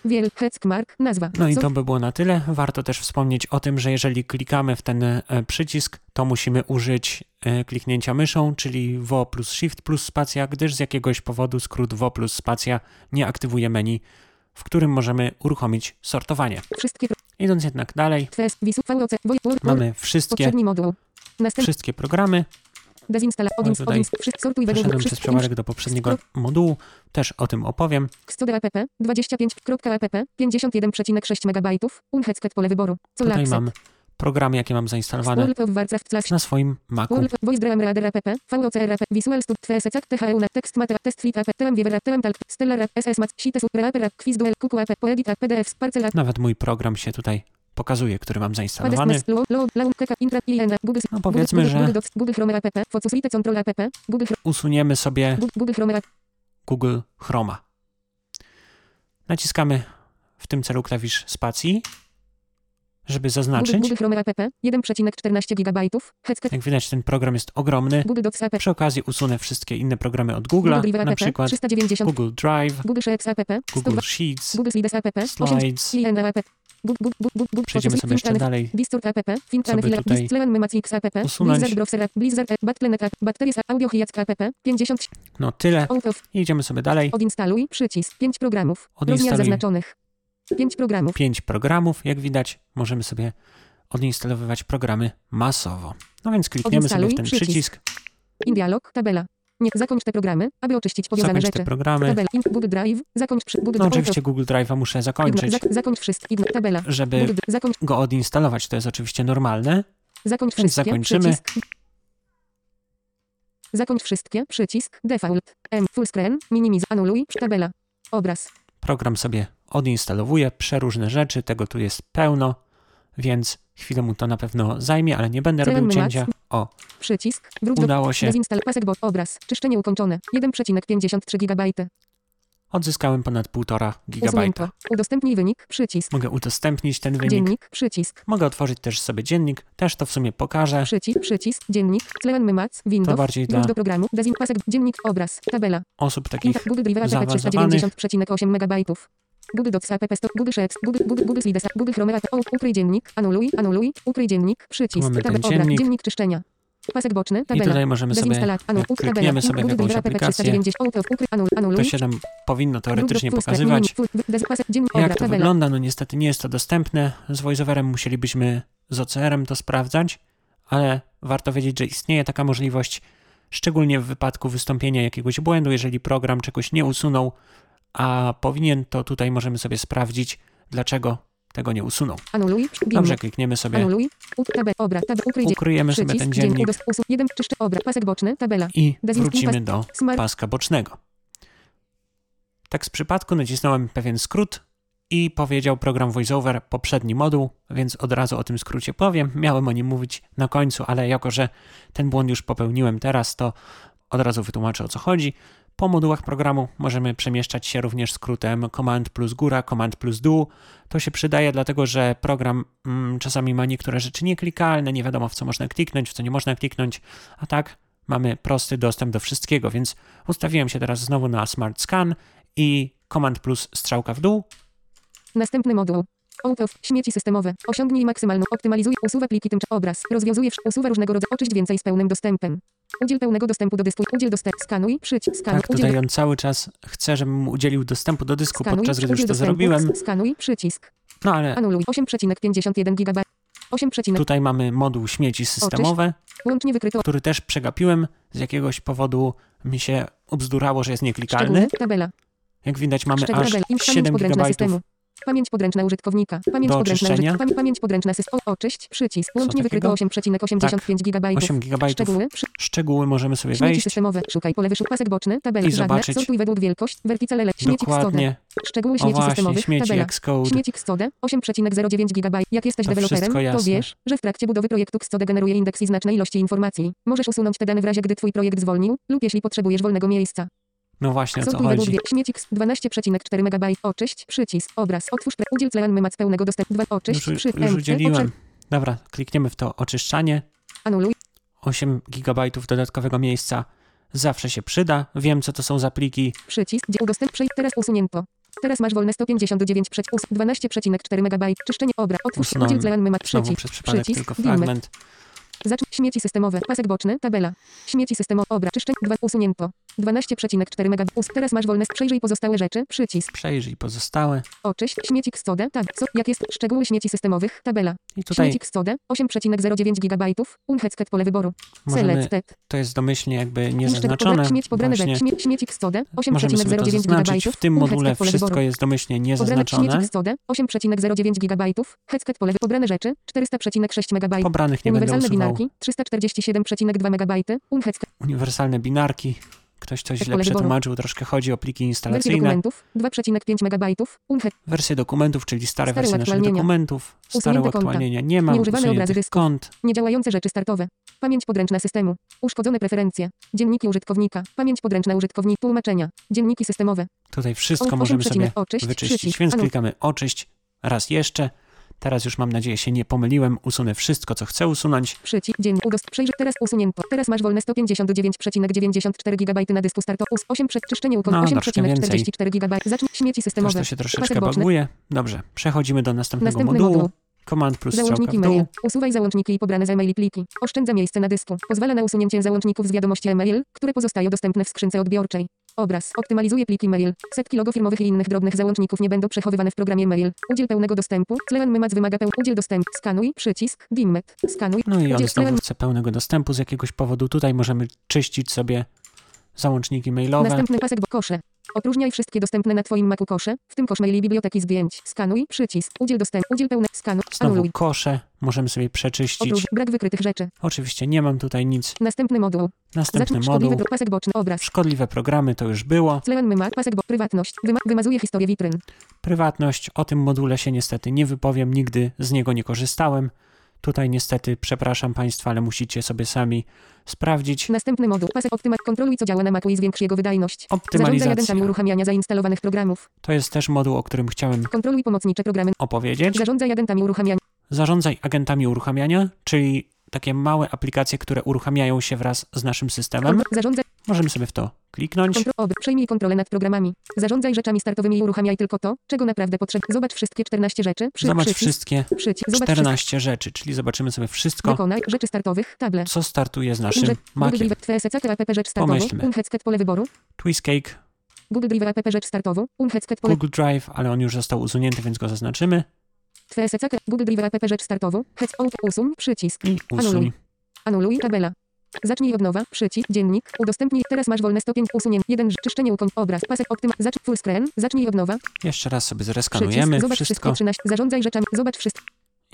Wiel. Heckmark. Nazwa. No i to by było na tyle. Warto też wspomnieć o tym, że jeżeli klikamy w ten e, przycisk, to musimy użyć e, kliknięcia myszą, czyli WO plus Shift plus spacja, gdyż z jakiegoś powodu skrót WO plus spacja nie aktywuje menu, w którym możemy uruchomić sortowanie. Wszystkie. Idąc jednak dalej, mamy wszystkie, wszystkie programy. Dezinstala. Tutaj Sortuj według Przeszedłem przez przełamek do poprzedniego modułu, też o tym opowiem. 100 app 25.app 51,6 MB Unhecket pole wyboru. Co Tutaj mam programy, jakie mam zainstalowane na swoim Macu. Nawet mój program się tutaj pokazuje, który mam zainstalowany. No powiedzmy, że usuniemy sobie Google Chroma. Naciskamy w tym celu klawisz spacji, żeby Google, zaznaczyć. Google Chrome app 1,14 GB Headset Jak widać, ten program jest ogromny. Google Docs app Przy okazji usunę wszystkie inne programy od Google Google'a, Drive na przykład 390 Google Drive, Google Sheets app Google 102 Sheets, Google Slides app 8 Slides. Google Google Google Google Przejdziemy sobie jeszcze dalej. Distort app, Filler. Blizzard Browser Blizzard Battle.net app, Batteries app, Audio Hijack app, 50, No tyle. idziemy sobie dalej. odinstaluj, przycisk, 5 programów, rozmiar Odinstaluj. zaznaczonych, 5 programów, Pięć programów. Jak widać, możemy sobie odinstalowywać programy masowo. No więc klikniemy sobie w Odinstaluj ten przycisk. przycisk, Indialog, tabela. Nie, zakończ te programy, aby oczyścić powiązane zakończ rzeczy. te programy. Tabela, in, Google Drive, zakończ przy, Google No oczywiście Google Drive'a muszę zakończyć, zak, zakończ wszystkie, tabela, żeby zakończ, go odinstalować. To jest oczywiście normalne. zakończ Więc wszystkie, zakończymy. przycisk. Zakończ wszystkie, przycisk, default, M, full screen, minimiz, anuluj, tabela, obraz, Program sobie odinstalowuje przeróżne rzeczy, tego tu jest pełno, więc chwilę mu to na pewno zajmie, ale nie będę robił cięcia. O, Przycisk. Udało się. pasek bot obraz. Czyszczenie ukończone. 1,53 GB. Odzyskałem ponad 1,5 GB. Udostępnij wynik. Przycisk. Mogę udostępnić ten wynik. Dziennik. Przycisk. Mogę otworzyć też sobie dziennik, też to w sumie pokażę. Przycisk. Przycisk. Dziennik. Clean Mymac. Windows. bardziej Wróć dla- do programu. Dezin pasek. Dziennik. Obraz. Tabela. Osób takich Google Drive app zaawansowanych. 390,8 MB. Google Docs app Sto- Google Sheets. Google Google Google Slides. Google Chrome. O, Ukryj dziennik. Anuluj. Anuluj. Ukryj dziennik. Przycisk. mamy ten Tabela. Obraz. dziennik. Dziennik czyszczenia. Pasek boczny. I Tabela. tutaj możemy sobie, Dezinstalat. Anu, jak klikniemy sobie Google jakąś aplikację, 390. Auto. Ukryj. Anul. Anuluj. to się nam powinno teoretycznie pokazywać. Jak to wygląda? No niestety nie jest to dostępne. Z VoiceOverem musielibyśmy z OCR-em to sprawdzać, ale warto wiedzieć, że istnieje taka możliwość, szczególnie w wypadku wystąpienia jakiegoś błędu, jeżeli program czegoś nie usunął, a powinien, to tutaj możemy sobie sprawdzić, dlaczego tego nie usunął. Anuluj. Dobrze, klikniemy sobie, Anuluj. Tabel, ukryj dziennik. ukryjemy sobie ten dziennik, jeden, czyszczy, pasek boczny, tabela. i wrócimy do paska bocznego. Tak z przypadku nacisnąłem pewien skrót i powiedział program VoiceOver poprzedni moduł, więc od razu o tym skrócie powiem. Miałem o nim mówić na końcu, ale jako, że ten błąd już popełniłem teraz, to od razu wytłumaczę o co chodzi. Po modułach programu możemy przemieszczać się również skrótem Command plus góra, Command plus dół. To się przydaje dlatego, że program mm, czasami ma niektóre rzeczy nieklikalne, nie wiadomo w co można kliknąć, w co nie można kliknąć, a tak mamy prosty dostęp do wszystkiego, więc ustawiłem się teraz znowu na Smart Scan i Command plus strzałka w dół. Następny moduł. Out of, śmieci systemowe. Osiągnij maksymalną, optymalizuj, usuwa pliki tymcza, obraz, rozwiązuje, wsz- usuwa różnego rodzaju, oczyść więcej z pełnym dostępem. Udziel pełnego dostępu do dysku, udziel dostępu, skanuj, przycisk, skanuj, Tak, udziel, tutaj on cały czas chce, żebym mu udzielił dostępu do dysku, skanuj, podczas gdy już to dostępu, zrobiłem. skanuj, przycisk, No ale anuluj, 8,51 GB. 8 przecinek. Tutaj mamy moduł śmieci systemowe, Łącznie wykryto. który też przegapiłem. Z jakiegoś powodu mi się obzdurało, że jest nieklikalny. Tabela. Jak widać mamy aż Tabela. Im- Pamięć 7 podręczna GB. Pamięć podręczna użytkownika. Pamięć Do podręczna oczyszczenia. użyt... pamię- Pamięć podręczna system. Oczyść. Przycisk. Łącznie wykryto takiego? 8,85 GB. 8 GB. Szczegóły. Przy... Szczegóły możemy sobie Śmieci wejść. systemowe. Szukaj pole wyszuk pasek boczny. Tabela. I Żadne. zobaczyć. Sortuj według wielkość. Verticale le. Śmieci. Dokładnie. Szczegóły śmieci właśnie, systemowych. śmieci Tabela. Xcode. Śmieci Xcode 8,09 GB. Jak jesteś To deweloperem, to wiesz, że w trakcie budowy projektu Xcode generuje indeks i znaczne ilości informacji. Możesz usunąć te dane w razie, gdy twój projekt zwolnił, lub jeśli potrzebujesz wolnego miejsca. No właśnie o co chodzi. wie- Śmieci X 12,4 MB. Oczyść. Przycisk. Obraz. Otwórz. Pre- udziel clean mymac pełnego dostępu. Oczyść. Już, Przy. już udzieliłem. Dobra, klikniemy w to oczyszczanie. Anuluj. 8 GB dodatkowego miejsca zawsze się przyda. Wiem, co to są za pliki. Przycisk. Gdzie udostęp. Przej. Teraz usunięto. Teraz masz wolne 159 przeć. us- 12,4 MB. Czyszczenie obra. Otwórz. Usunąłem Udziel mymac. Znowu Przycisk. przez przypadek Przycisk. tylko fragment. Zacznij śmieci systemowe. Pasek boczny. Tabela. Śmieci systemowe. Obra. Czyszczenie. 2. Usunięto. 12,4 MB. Us. Teraz masz wolne. Przejrzyj pozostałe rzeczy. Przycisk. Przejrzyj pozostałe. Oczyść. Śmieci Xcode. Tab. Co? Jak jest? Szczegóły śmieci systemowych. Tabela. I tutaj Śmieci Xcode. 8,09 GB. Unheadsket pole wyboru. możemy, to jest domyślnie jakby niezaznaczone. Śmieć pobrane rzeczy. Śmie- Śmieci Xcode. możemy sobie to 8,09 GB. W tym module wszystko jest domyślnie Pobrane śmieci niezaznaczone. Xcode. 8,09 GB. Headset pole pobrane rzeczy. 400,6 MB. Pobranych nie Uniwersalne binarki. 347,2 MB. Unhedsket. Uniwersalne binarki. Ktoś to źle przetłumaczył. Troszkę chodzi o pliki Wersje instalacyjne. dokumentów. 2,5 MB. Wersje dokumentów, czyli stare, Stare wersje naszych dokumentów. Stare uaktualnienia nie mam. Nieużywane obrazy dysków. kont. Niedziałające rzeczy startowe. Pamięć podręczna systemu. Uszkodzone preferencje. Dzienniki użytkownika. Pamięć podręczna użytkownika. Tłumaczenia. Dzienniki systemowe. Tutaj wszystko możemy sobie oczyść, wyczyścić. przycisk. Więc Anu- klikamy oczyść raz jeszcze. Teraz już mam nadzieję się nie pomyliłem. Usunę wszystko, co chcę usunąć. Przycisk. Dzień. Udost. Przejrzyj. Teraz usunięto. Teraz masz wolne 159,94 GB na dysku startu. Us. 8 przed czyszczenie układu. No, troszkę 8,44 GB. Zacznij śmieci systemowe. to się troszeczkę baguje. Dobrze, przechodzimy do następnego Następny modułu. moduł. Command plus Załączniki mail. Usuwaj załączniki i pobrane z e-maili pliki. Oszczędza miejsce na dysku. Pozwala na usunięcie załączników z wiadomości e-mail, które pozostają dostępne w skrzynce odbiorczej. Obraz. Optymalizuje pliki mail. Setki logo firmowych i innych drobnych załączników nie będą przechowywane w programie mail. Udziel pełnego dostępu. Clean Mymac wymaga peł... Udziel dostępu. Skanuj. Przycisk. Dimmet. Skanuj. No i on znowu chce pełnego dostępu z jakiegoś powodu. Tutaj możemy czyścić sobie załączniki mailowe. Następny pasek bo kosze. Opróżniaj wszystkie dostępne na Twoim Macu kosze, w tym kosz maili biblioteki zdjęć. Skanuj. Przycisk. Udziel dostępu. Udziel pełne. Skanuj. Znowu Anuluj. kosze możemy sobie przeczyścić. Brak wykrytych rzeczy. Oczywiście nie mam tutaj nic. Następny moduł. Następny Zacznij szkodliwy moduł. pro- pasek boczny. Obraz. Szkodliwe programy to już było. Clean Mymac. Pasek bo prywatność. Wyma wymazuje historię witryn. Prywatność, o tym module się niestety nie wypowiem, nigdy z niego nie korzystałem. Tutaj niestety, przepraszam Państwa, ale musicie sobie sami sprawdzić. Następny moduł. Pasek optyma. Kontroluj co działa na Macu i zwiększ jego wydajność. Zarządzaj Optymalizacja. agentami uruchamiania zainstalowanych programów. To jest też moduł, o którym chciałem Kontroluj pomocnicze programy. opowiedzieć. Zarządzaj agentami uruchamiania. Zarządzaj agentami uruchamiania, czyli takie małe aplikacje, które uruchamiają się wraz z naszym systemem. Zarządzaj. Możemy sobie w to kliknąć. Przejmij kontrolę nad programami. Zarządzaj rzeczami startowymi i uruchamiaj tylko to, czego naprawdę potrzeba. Zobacz wszystkie 14 rzeczy. Przy, Zobacz przycisk, wszystkie Przycisk. Zobacz wszystkie. 14 rzeczy, czyli zobaczymy sobie wszystko, Wykonaj rzeczy startowych. Table. co startuje z naszym Google Maciem. Pomyślmy. Pole wyboru. Twistcake, Google Drive app rzecz startową. Google Drive, ale on już został usunięty, więc go zaznaczymy TSC Google Drive app rzecz startową. Heads out. Usuń. Przycisk. Anuluj. Anuluj. Tabela. Zacznij od nowa. Przycisk. Dziennik. Udostępnij. Teraz masz wolne stopień. Usunięcie. Jeden. Czyszczenie ukoń. Obraz. Pasek optyma. Zacznij full screen. Zacznij od nowa. Jeszcze raz sobie Przycisk. zreskanujemy Zobacz wszystko wszystkie 13. Zarządzaj rzeczami. Zobacz wszystko.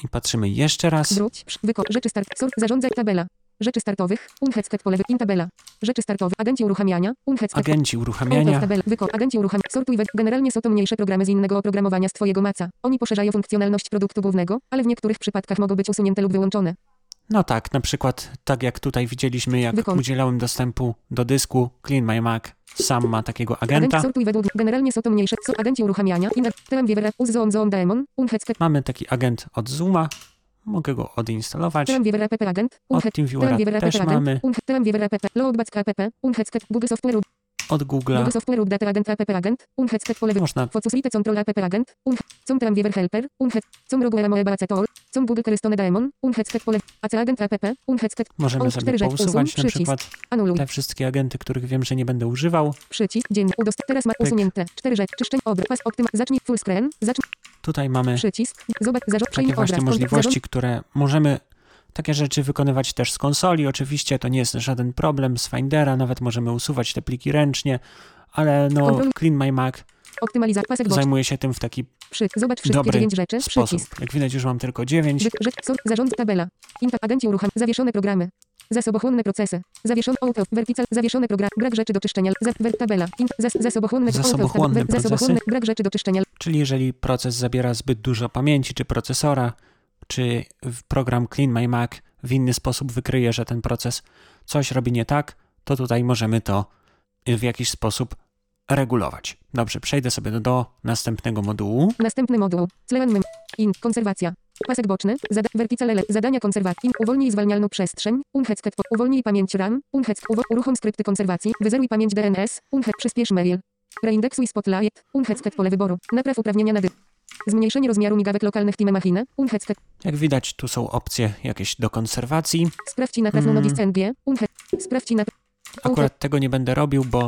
i patrzymy jeszcze raz. Wróć. Wyko. Rzeczy start. Sort. Zarządzaj tabela. Rzeczy startowych. Unheadsket pole. In tabela. Rzeczy startowe. Agenci uruchamiania. Unheadsket. Agenci uruchamiania. tabela. Wyko. Agenci uruchamiania. Sortuj. Generalnie są to mniejsze programy z innego oprogramowania z Twojego maca. Oni poszerzają funkcjonalność produktu głównego, ale w niektórych przypadkach mogą być usunięte lub wyłączone. No tak, na przykład tak jak tutaj widzieliśmy, jak Wykon- udzielałem dostępu do dysku, Clean My Mac sam ma takiego Agent agenta. sortuj według. Generalnie są to mniejsze. Agenci uruchamiania. Mamy taki agent od Zooma. Mogę go odinstalować. Od TeamViewera też mamy. Od Google można. Możemy sobie pousuwać na przykład te wszystkie agenty, których wiem, że nie będę używał. Przycisk. Dzień. Teraz ma usunięte. Cztery rzeczy. Czyszczeń. Obraz. Pas optyma... Zacznij full screen. Zacznij... Tutaj mamy Przycisk. Zobacz. Zarząd. takie właśnie obraz. możliwości, które możemy takie rzeczy wykonywać też z konsoli. Oczywiście to nie jest żaden problem z Findera, nawet możemy usuwać te pliki ręcznie, ale no Clean My Mac zajmuje się tym w taki Przy. Zobacz wszystkie dobry dziewięć rzeczy. sposób. Przycisk. Jak widać już mam tylko 9. Wy, że, sort, zarząd tabela. Agenci urucham. Zawieszone programy. Zasobochłonne procesy. Zawieszone auto. Vertical. Zawieszone program. Brak rzeczy do czyszczenia. Za, tabela. In, zas, zasobochłonne Zasobochłonne auto. procesy. Zasobochłonne. Brak rzeczy do czyszczenia. Czyli jeżeli proces zabiera zbyt dużo pamięci, czy procesora, czy program Clean My Mac w inny sposób wykryje, że ten proces coś robi nie tak, to tutaj możemy to w jakiś sposób regulować. Dobrze, przejdę sobie do, do następnego modułu. Następny moduł. Clean. In. Konserwacja. Pasek boczny. Zada, vertical ele, zadania konserwacji. Uwolnij zwalnialną przestrzeń. Unheck. Uwolnij pamięć RAM. Unheck. Uwo, uruchom skrypty konserwacji. Wyzeruj pamięć DNS. Unheck. Przyspiesz mail. Reindeksuj spotlight. Unheck. Pole wyboru. Napraw uprawnienia na dy. Zmniejszenie rozmiaru migawek lokalnych Time Machine. Unheck. Jak widać, tu są opcje jakieś do konserwacji. Sprawdź napraw Mm. mm. NG. Unheck. Sprawdź napraw. Akurat tego nie będę robił, bo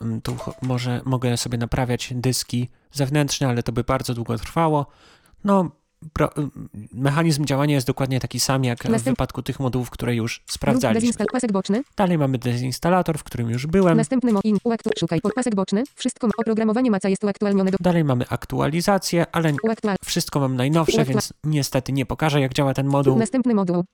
mm, tu może mogę sobie naprawiać dyski zewnętrzne, ale to by bardzo długo trwało. No, mechanizm działania jest dokładnie taki sam jak w Następ- wypadku tych modułów, które już sprawdzaliśmy. dezinstal. Pasek boczny. Dalej mamy dezinstalator, w którym już byłem. Następny mo. In. Uaktu. Szukaj. Pasek boczny. Wszystko. Oprogramowanie maca jest uaktualnione do. Dalej mamy aktualizację, ale Uaktual. wszystko mam najnowsze, Uaktua- więc niestety nie pokażę, jak działa ten moduł. Następny moduł.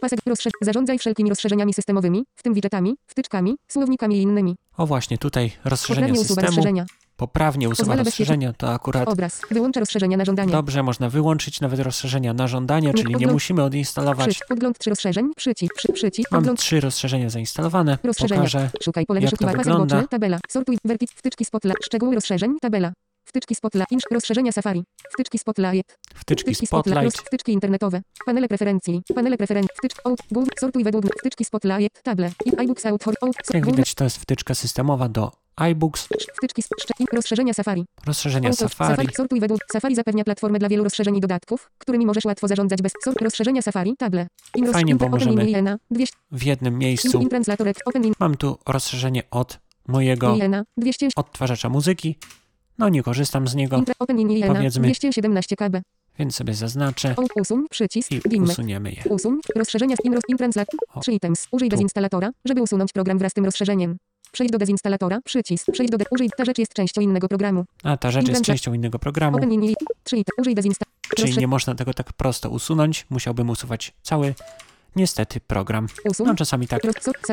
Pasek rozszerz... Zarządzaj wszelkimi rozszerzeniami systemowymi, w tym widgetami, wtyczkami, słownikami i innymi. O właśnie, tutaj rozszerzenie usuwa systemu. rozszerzenia. Poprawnie usuwa rozszerzenia, to akurat Obraz. Wyłącza rozszerzenia na żądanie. dobrze, można wyłączyć nawet rozszerzenia na żądanie, Nie czyli nie podgląd- musimy odinstalować. Przycisk. Podgląd 3 rozszerzeń. Przycisk. Przy, przycisk. Mam Podgląd. trzy rozszerzenia zainstalowane. Rozszerzenia. Pokażę. Szukaj pole jak to wygląda. Tabela. Sortuj. Vertic. Wtyczki spotla. Szczegóły rozszerzeń. Tabela. Wtyczki spotla. Inch. Rozszerzenia Safari. Wtyczki spotlight. Wtyczki Wtyczki spotlight. Roz... Spotlight. Wtyczki internetowe. Panele preferencji. Panele preferencji. Wtyczki. Out. Google. Sortuj według. Wtyczki spotlight. Table. I iBooks out. For, out. Jak widać, to jest wtyczka systemowa do iBooks, Wtyczki. z- Rozszerzenia Safari. rozszerzenia Auto- Safari. Sortuj według. Safari zapewnia platformę dla wielu rozszerzeń i dodatków, którymi możesz łatwo zarządzać bez sort rozszerzenia Safari. Table. In Fajnie, bo możemy Miliena. 200. W jednym miejscu in in mam tu rozszerzenie od mojego Miliena. 200. odtwarzacza muzyki. No nie korzystam z niego, In, open in Miliena. Powiedzmy- 217 KB. więc sobie zaznaczę. Usuń. Przycisk. i Dimmy. usuniemy je. Usuń. Rozszerzenia z in, in translator. O, 3 items. Użyj tu. dezinstalatora, żeby usunąć program wraz z tym rozszerzeniem. Przejdź do dezinstalatora. Przycisk. Przejdź do de- użyj. Ta rzecz jest częścią innego programu. A ta rzecz jest częścią innego programu, Open in 3 item. Użyj dezinstalatora. czyli nie można tego tak prosto usunąć. Musiałbym usuwać cały, niestety, program. No czasami tak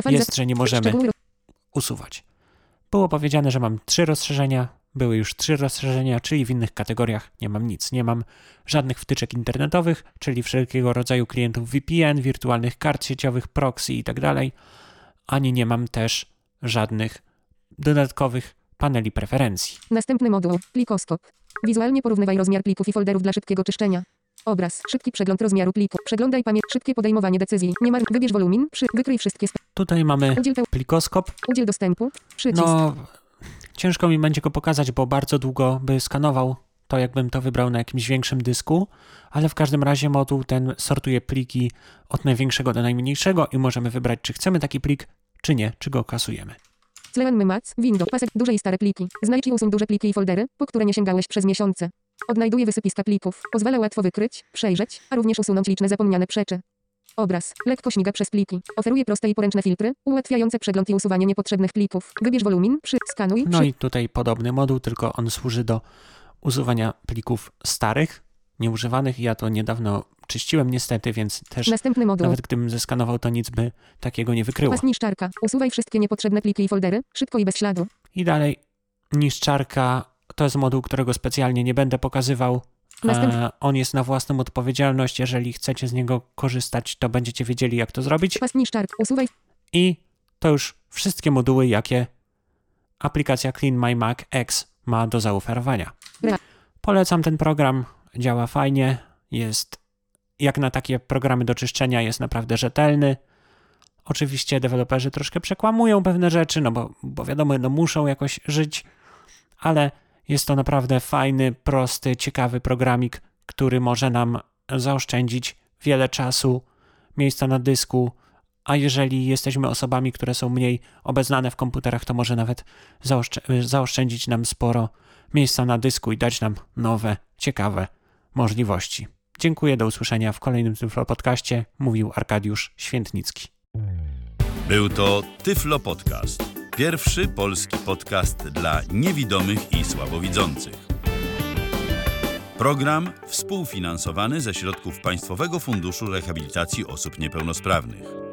jest, że nie możemy usuwać. Było powiedziane, że mam trzy rozszerzenia. Były już trzy rozszerzenia, czyli w innych kategoriach nie mam nic. Nie mam żadnych wtyczek internetowych, czyli wszelkiego rodzaju klientów VPN, wirtualnych kart sieciowych, proxy i tak dalej, ani nie mam też żadnych dodatkowych paneli preferencji. Następny moduł. Plikoskop. Wizualnie porównywaj rozmiar plików i folderów dla szybkiego czyszczenia. Obraz. Szybki przegląd rozmiaru pliku. Przeglądaj pamięć. Szybkie podejmowanie decyzji. Nie mar... Wybierz wolumin. Przy... Wykryj wszystkie. Tutaj mamy Udziel, peł... plikoskop. Udziel dostępu. Przycisk. No, ciężko mi będzie go pokazać, bo bardzo długo by skanował to, jakbym to wybrał na jakimś większym dysku, ale w każdym razie moduł ten sortuje pliki od największego do najmniejszego i możemy wybrać, czy chcemy taki plik, czy nie, czy go kasujemy. Clean Mac. Windows. Pasek. Duże i stare pliki. Znajdź i usuń duże pliki i foldery, po które nie sięgałeś przez miesiące. Odnajduje wysypiska plików. Pozwala łatwo wykryć, przejrzeć, a również usunąć liczne zapomniane przeczy. Obraz. Lekko śmiga przez pliki. Oferuje proste i poręczne filtry, ułatwiające przegląd i usuwanie niepotrzebnych plików. Wybierz wolumin. Przy... Skanuj. No Przy... i tutaj podobny moduł, tylko on służy do usuwania plików starych, nieużywanych. Ja to niedawno czyściłem niestety, więc też Następny moduł. nawet gdybym zeskanował, to nic by takiego nie wykryło. Pas niszczarka. Usuwaj wszystkie niepotrzebne pliki i foldery, szybko i bez śladu. I dalej niszczarka to jest moduł, którego specjalnie nie będę pokazywał. E, on jest na własną odpowiedzialność. Jeżeli chcecie z niego korzystać, to będziecie wiedzieli, jak to zrobić. Pas niszczarka. Usuwaj I to już wszystkie moduły, jakie aplikacja Clean My Mac X ma do zaoferowania. Polecam ten program, działa fajnie, jest jak na takie programy do czyszczenia jest naprawdę rzetelny. Oczywiście deweloperzy troszkę przekłamują pewne rzeczy, no bo, bo wiadomo, no muszą jakoś żyć, ale jest to naprawdę fajny, prosty, ciekawy programik, który może nam zaoszczędzić wiele czasu, miejsca na dysku, a jeżeli jesteśmy osobami, które są mniej obeznane w komputerach, to może nawet zaoszczę- zaoszczędzić nam sporo miejsca na dysku i dać nam nowe, ciekawe możliwości. Dziękuję, do usłyszenia w kolejnym Tyflo Podcaście, mówił Arkadiusz Świętnicki. Był to Tyflo Podcast. Pierwszy polski podcast dla niewidomych i słabowidzących. Program współfinansowany ze środków Państwowego Funduszu Rehabilitacji Osób Niepełnosprawnych.